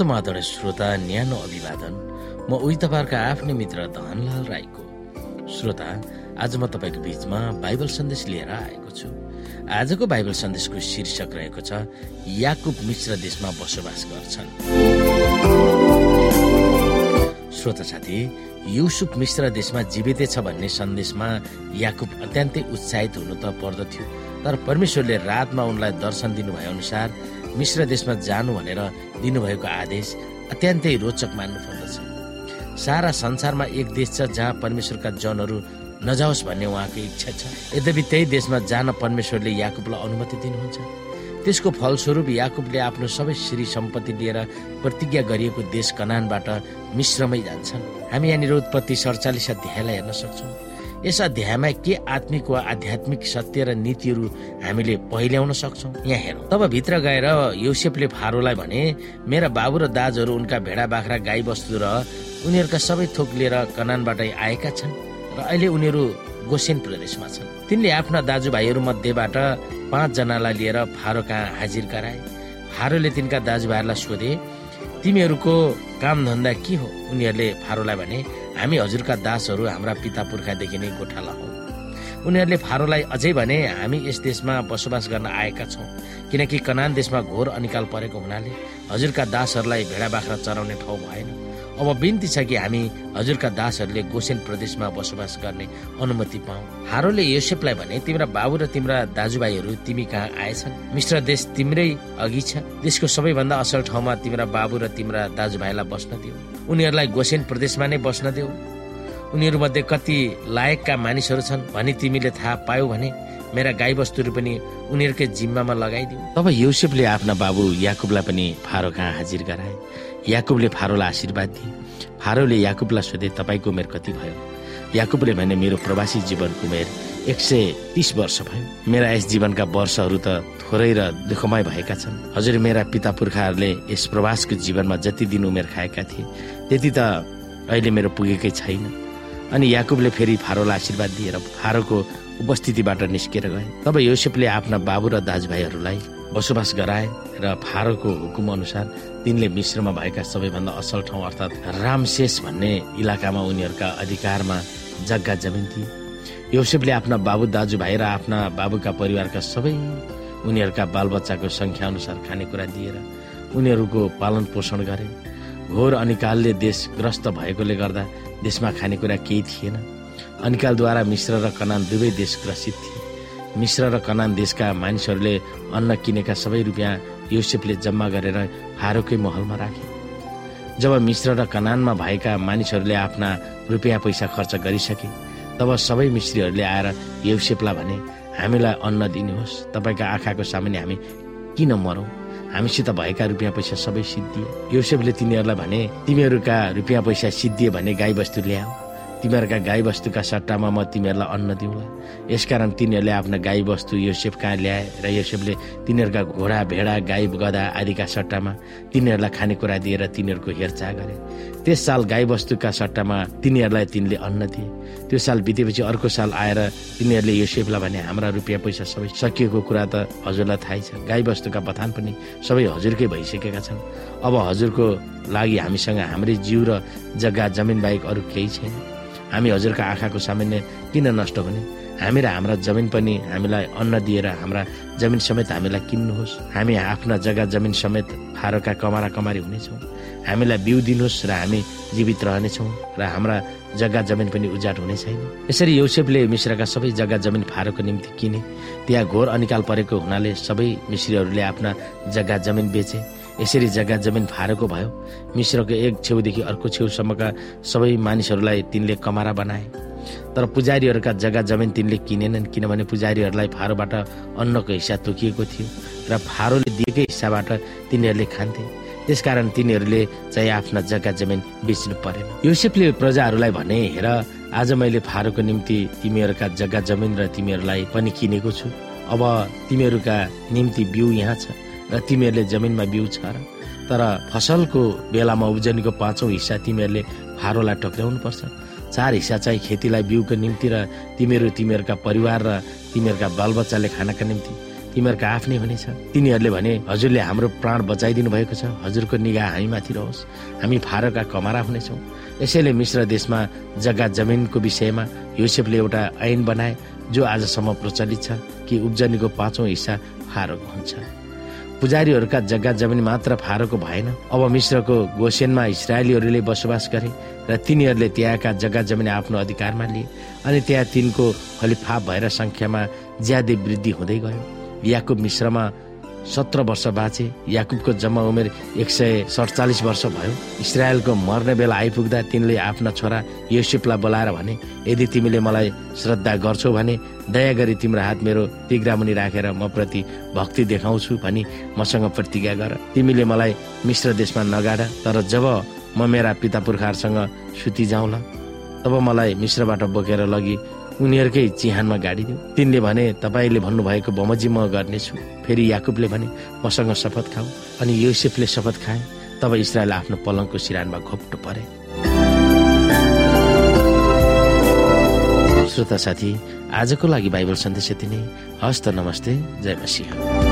समाधान श्रोता न्यानो अभिवादन। म उही तपाईँहरूका आफ्नै मित्र धनलाल राईको। श्रोता आज म तपाईँको बिचमा बाइबल सन्देश लिएर आएको छु। आजको बाइबल सन्देशको शीर्षक रहेको छ याकुब मिश्र देशमा बसोबास गर्छन्। श्रोता साथी युसुफ मिश्र देशमा जीवितै छ भन्ने सन्देशमा याकुब अत्यन्तै उत्साहित हुनु त पर्दथ्यो। तर परमेश्वरले रातमा उनलाई दर्शन दिनुभए अनुसार मिश्र देशमा जानु भनेर दिनुभएको आदेश अत्यन्तै रोचक मान्नु पर्दछ सारा संसारमा एक देश छ जहाँ परमेश्वरका जनहरू नजाओस् भन्ने उहाँको इच्छा छ। यद्यपि त्यही देशमा जान परमेश्वरले याकुबलाई अनुमति दिनुहुन्छ। त्यसको फलस्वरूप याकुबले आफ्नो सबै श्री सम्पत्ति लिएर प्रतिज्ञा गरिएको देश कनानबाट मिश्रमै जान्छन्। हामी यहाँनिर उत्पत्ति सडचालिस अध्यायलाई हेर्न सक्छौँ। यस अध्यायमा के आत्मिक वा आध्यात्मिक सत्य र नीतिहरू हामीले पहिल्याउन सक्छौँ? यहाँ हेरौँ। तब भित्र गएर युसेफले फारोलाई भने मेरा बाबु र दाजुहरू उनका भेडा बाख्रा गाई बस्तु र उनीहरूका सबै थोक लिएर कनानबाट आएका छन् र अहिले उनीहरू गोसेन प्रदेशमा छन्। तिनले आफ्ना दाजुभाइहरू मध्येबाट पाँचजनालाई लिएर फारो कहाँ हाजिर गराए। फारोले तिनका दाजुभाइहरूलाई सोधे तिमीहरूको काम धन्दा के हो? उनीहरूले फारोलाई भने हामी हजुरका दासहरू हाम्रा पिता पुर्खादेखि नै गोठाला हौ। उनीहरूले फारोलाई अझै भने हामी यस देशमा बसोबास गर्न आएका छौँ किनकि कनान देशमा घोर अनिकाल परेको हुनाले हजुरका दासहरूलाई भेडा बाख्रा चराउने ठाउँ भएन। अब बिन्ती छ कि हामी हजुरका दासहरूले गोसेन प्रदेशमा बसोबास गर्ने अनुमति पाऊ। हारोले योसेफलाई भने तिम्रा बाबु र तिम्रा दाजुभाइहरू तिमी कहाँ आएछन्? मिश्र देश तिम्रै अघि छ। देशको सबैभन्दा असल ठाउँमा तिम्रा बाबु र तिम्रा दाजुभाइलाई बस्न दिऊ। उनीहरूलाई गोसेन प्रदेशमा नै बस्न देऊ। उनीहरूमध्ये कति लायकका मानिसहरू छन् भनी तिमीले थाहा पायौ भने मेरा गाई बस्तुहरू पनि उनीहरूकै जिम्मामा लगाइदिऊ तब युसेफले आफ्ना बाबु याकुबलाई पनि फारो कहाँ हाजिर गराए? याकुबले फारोलाई आशीर्वाद दिए। फारोले याकुबलाई सोधे तपाईँको उमेर कति भयो? याकुबले भने मेरो प्रवासी जीवनको उमेर एक सय तिस वर्ष भयो। मेरा यस जीवनका वर्षहरू त थोरै र दुःखमय भएका छन्। हजुर मेरा पिता पुर्खाहरूले यस प्रवासको जीवनमा जति दिन उमेर खाएका थिए त्यति त अहिले मेरो पुगेकै छैन। अनि याकुबले फेरि फारोलाई आशीर्वाद दिएर फारोको उपस्थितिबाट निस्केर गए। तब योसेफले आफ्ना बाबु र दाजुभाइहरूलाई बसोबास गराए र फारोको हुकुम अनुसार तिनले मिश्रमा भएका सबैभन्दा असल ठाउँ अर्थात् रामशेष भन्ने इलाकामा उनीहरूका अधिकारमा जग्गा जमिन थिए। योसेफले आफ्ना बाबु दाजुभाइ र आफ्ना बाबुका परिवारका सबै उनीहरूका बालबच्चाको सङ्ख्या अनुसार खानेकुरा दिएर उनीहरूको पालन पोषण गरे। घोर अनिकालले देश ग्रस्त भएकोले गर्दा देशमा खानेकुरा केही थिएन। अनिकालद्वारा मिश्र र कनान दुवै देश ग्रसित थिए। मिश्र र कनान देशका मानिसहरूले अन्न किनेका सबै रुपियाँ युसेफले जम्मा गरेर फारोकै महलमा राखे। जब मिश्र र कनानमा भएका मानिसहरूले आफ्ना रुपियाँ पैसा खर्च गरिसके तब सबै मिश्रीहरूले आएर युसेफलाई भने हामीलाई अन्न दिनुहोस्। तपाईँका आँखाको सामान्य हामी किन मरौँ? हामीसित भएका रुपियाँ पैसा सबै सिद्धिए योसेफले तिनीहरूलाई भने तिमीहरूका रुपियाँ पैसा सिद्धिए भने गाई बस्तु ल्याऊ। तिमीहरूका गाई बस्तुका सट्टामा म तिमीहरूलाई अन्न दिउँला। यसकारण तिनीहरूले आफ्ना गाई बस्तु योसेफ कहाँ ल्याए र योसेफले तिनीहरूका घोडा भेडा गाई गदा आदिका सट्टामा तिनीहरूलाई खानेकुरा दिएर तिनीहरूको हेरचाह गरे। त्यस साल गाई बस्तुका सट्टामा तिनीहरूलाई तिनले अन्न दिए। त्यो साल बितेपछि अर्को साल आएर तिनीहरूले योसेफलाई भने हाम्रा रुपियाँ पैसा सबै सकिएको कुरा त हजुरलाई थाहै छ। गाई बस्तुका बथान पनि सबै हजुरकै भइसकेका छन्। अब हजुरको लागि हामीसँग हाम्रै जिउ र जग्गा जमिन बाहेक अरू केही छैन। हामी हजुरका आँखाको सामान्य किन नष्ट हुने? हामी र हाम्रा जमिन पनि हामीलाई अन्न दिएर हाम्रा जमिन समेत हामीलाई किन्नुहोस्। हामी आफ्ना जग्गा जमिन समेत फारोका कमारा कमारी हुनेछौँ। हामीलाई बिउ दिनुहोस् र हामी जीवित रहनेछौँ र हाम्रा जग्गा जमिन पनि उजाड हुने छैन। यसरी यौसेफले मिश्रका सबै जग्गा जमिन फारोको निम्ति किने। त्यहाँ घोर अनिकाल परेको हुनाले सबै मिश्रीहरूले आफ्ना जग्गा जमिन बेचे। यसरी जग्गा जमिन फारेको भयो। मिश्रको एक छेउदेखि अर्को छेउसम्मका सबै मानिसहरूलाई तिनले कमारा बनाए। तर पुजारीहरूका जग्गा जमिन तिनले किनेनन् किनभने पुजारीहरूलाई फारोबाट अन्नको हिस्सा तोकिएको थियो र फारोले दिएकै हिस्साबाट तिनीहरूले खान्थे। त्यसकारण तिनीहरूले चाहिँ आफ्ना जग्गा जमिन बेच्नु परेन। योसेफले प्रजाहरूलाई भने हेर आज मैले फारोको निम्ति तिमीहरूका जग्गा जमिन र तिमीहरूलाई पनि किनेको छु। अब तिमीहरूका निम्ति बिउ यहाँ छ। र तिमीहरूले जमिनमा बिउ छ र तर फसलको बेलामा उब्जनीको पाँचौँ हिस्सा तिमीहरूले फारोलाई टक्राउनु पर्छ चार हिस्सा चाहिँ खेतीलाई बिउको निम्ति र तिमीहरू तिमीहरूका परिवार र तिमीहरूका बालबच्चाले खानका निम्ति। तिमीहरूका आफ्नै हुनेछ। तिनीहरूले भने हजुरले हाम्रो प्राण बचाइदिनु भएको छ। हजुरको निगाह हामीमाथि रहोस्। हामी फारोका कमारा हुनेछौँ। यसैले मिश्र देशमा जग्गा जमिनको विषयमा युसेफले एउटा ऐन बनाए जो आजसम्म प्रचलित छ कि उब्जनीको पाँचौँ हिस्सा फारोको हुन्छ। पुजारीहरूका जग्गा जमिन मात्र फारोको भएन। अब मिश्रको गोसेनमा इसरायलीहरूले बसोबास गरे र तिनीहरूले त्यहाँका जग्गा जमिन आफ्नो अधिकारमा लिए अनि त्यहाँ तिनको खलिफाप भएर संख्यामा ज्यादै वृद्धि हुँदै गयो। याकुब मिश्रमा सत्र वर्ष बाँचे याकुबको जम्मा उमेर एक सय सडचालिस वर्ष भयो। इसरायलको मर्ने बेला आइपुग्दा तिनले आफ्ना छोरा योसेफलाई बोलाएर भने यदि तिमीले मलाई श्रद्धा गर्छौ भने दया गरी तिम्रो हात मेरो तिग्रामुनि राखेर म प्रति भक्ति देखाउँछु भनी मसँग प्रतिज्ञा गर। तिमीले मलाई मिश्र देशमा नगाड तर जब म मेरा पिता पुर्खाहरूसँग सुति जाउँला तब मलाई मिश्रबाट बोकेर लगी उनीहरूकै चिहानमा गाडिदियो तिनले भने तपाईँले भन्नुभएको बमोजी म गर्नेछु। फेरि याकुबले भने मसँग शपथ खाऊ। अनि योसेफले शपथ खाए। तब इसरायल आफ्नो पलङको सिरानमा घोप्टो परे। श्रोता साथी आजको लागि बाइबल सन्देश यति नै। हस्त नमस्ते। जय मसिंह।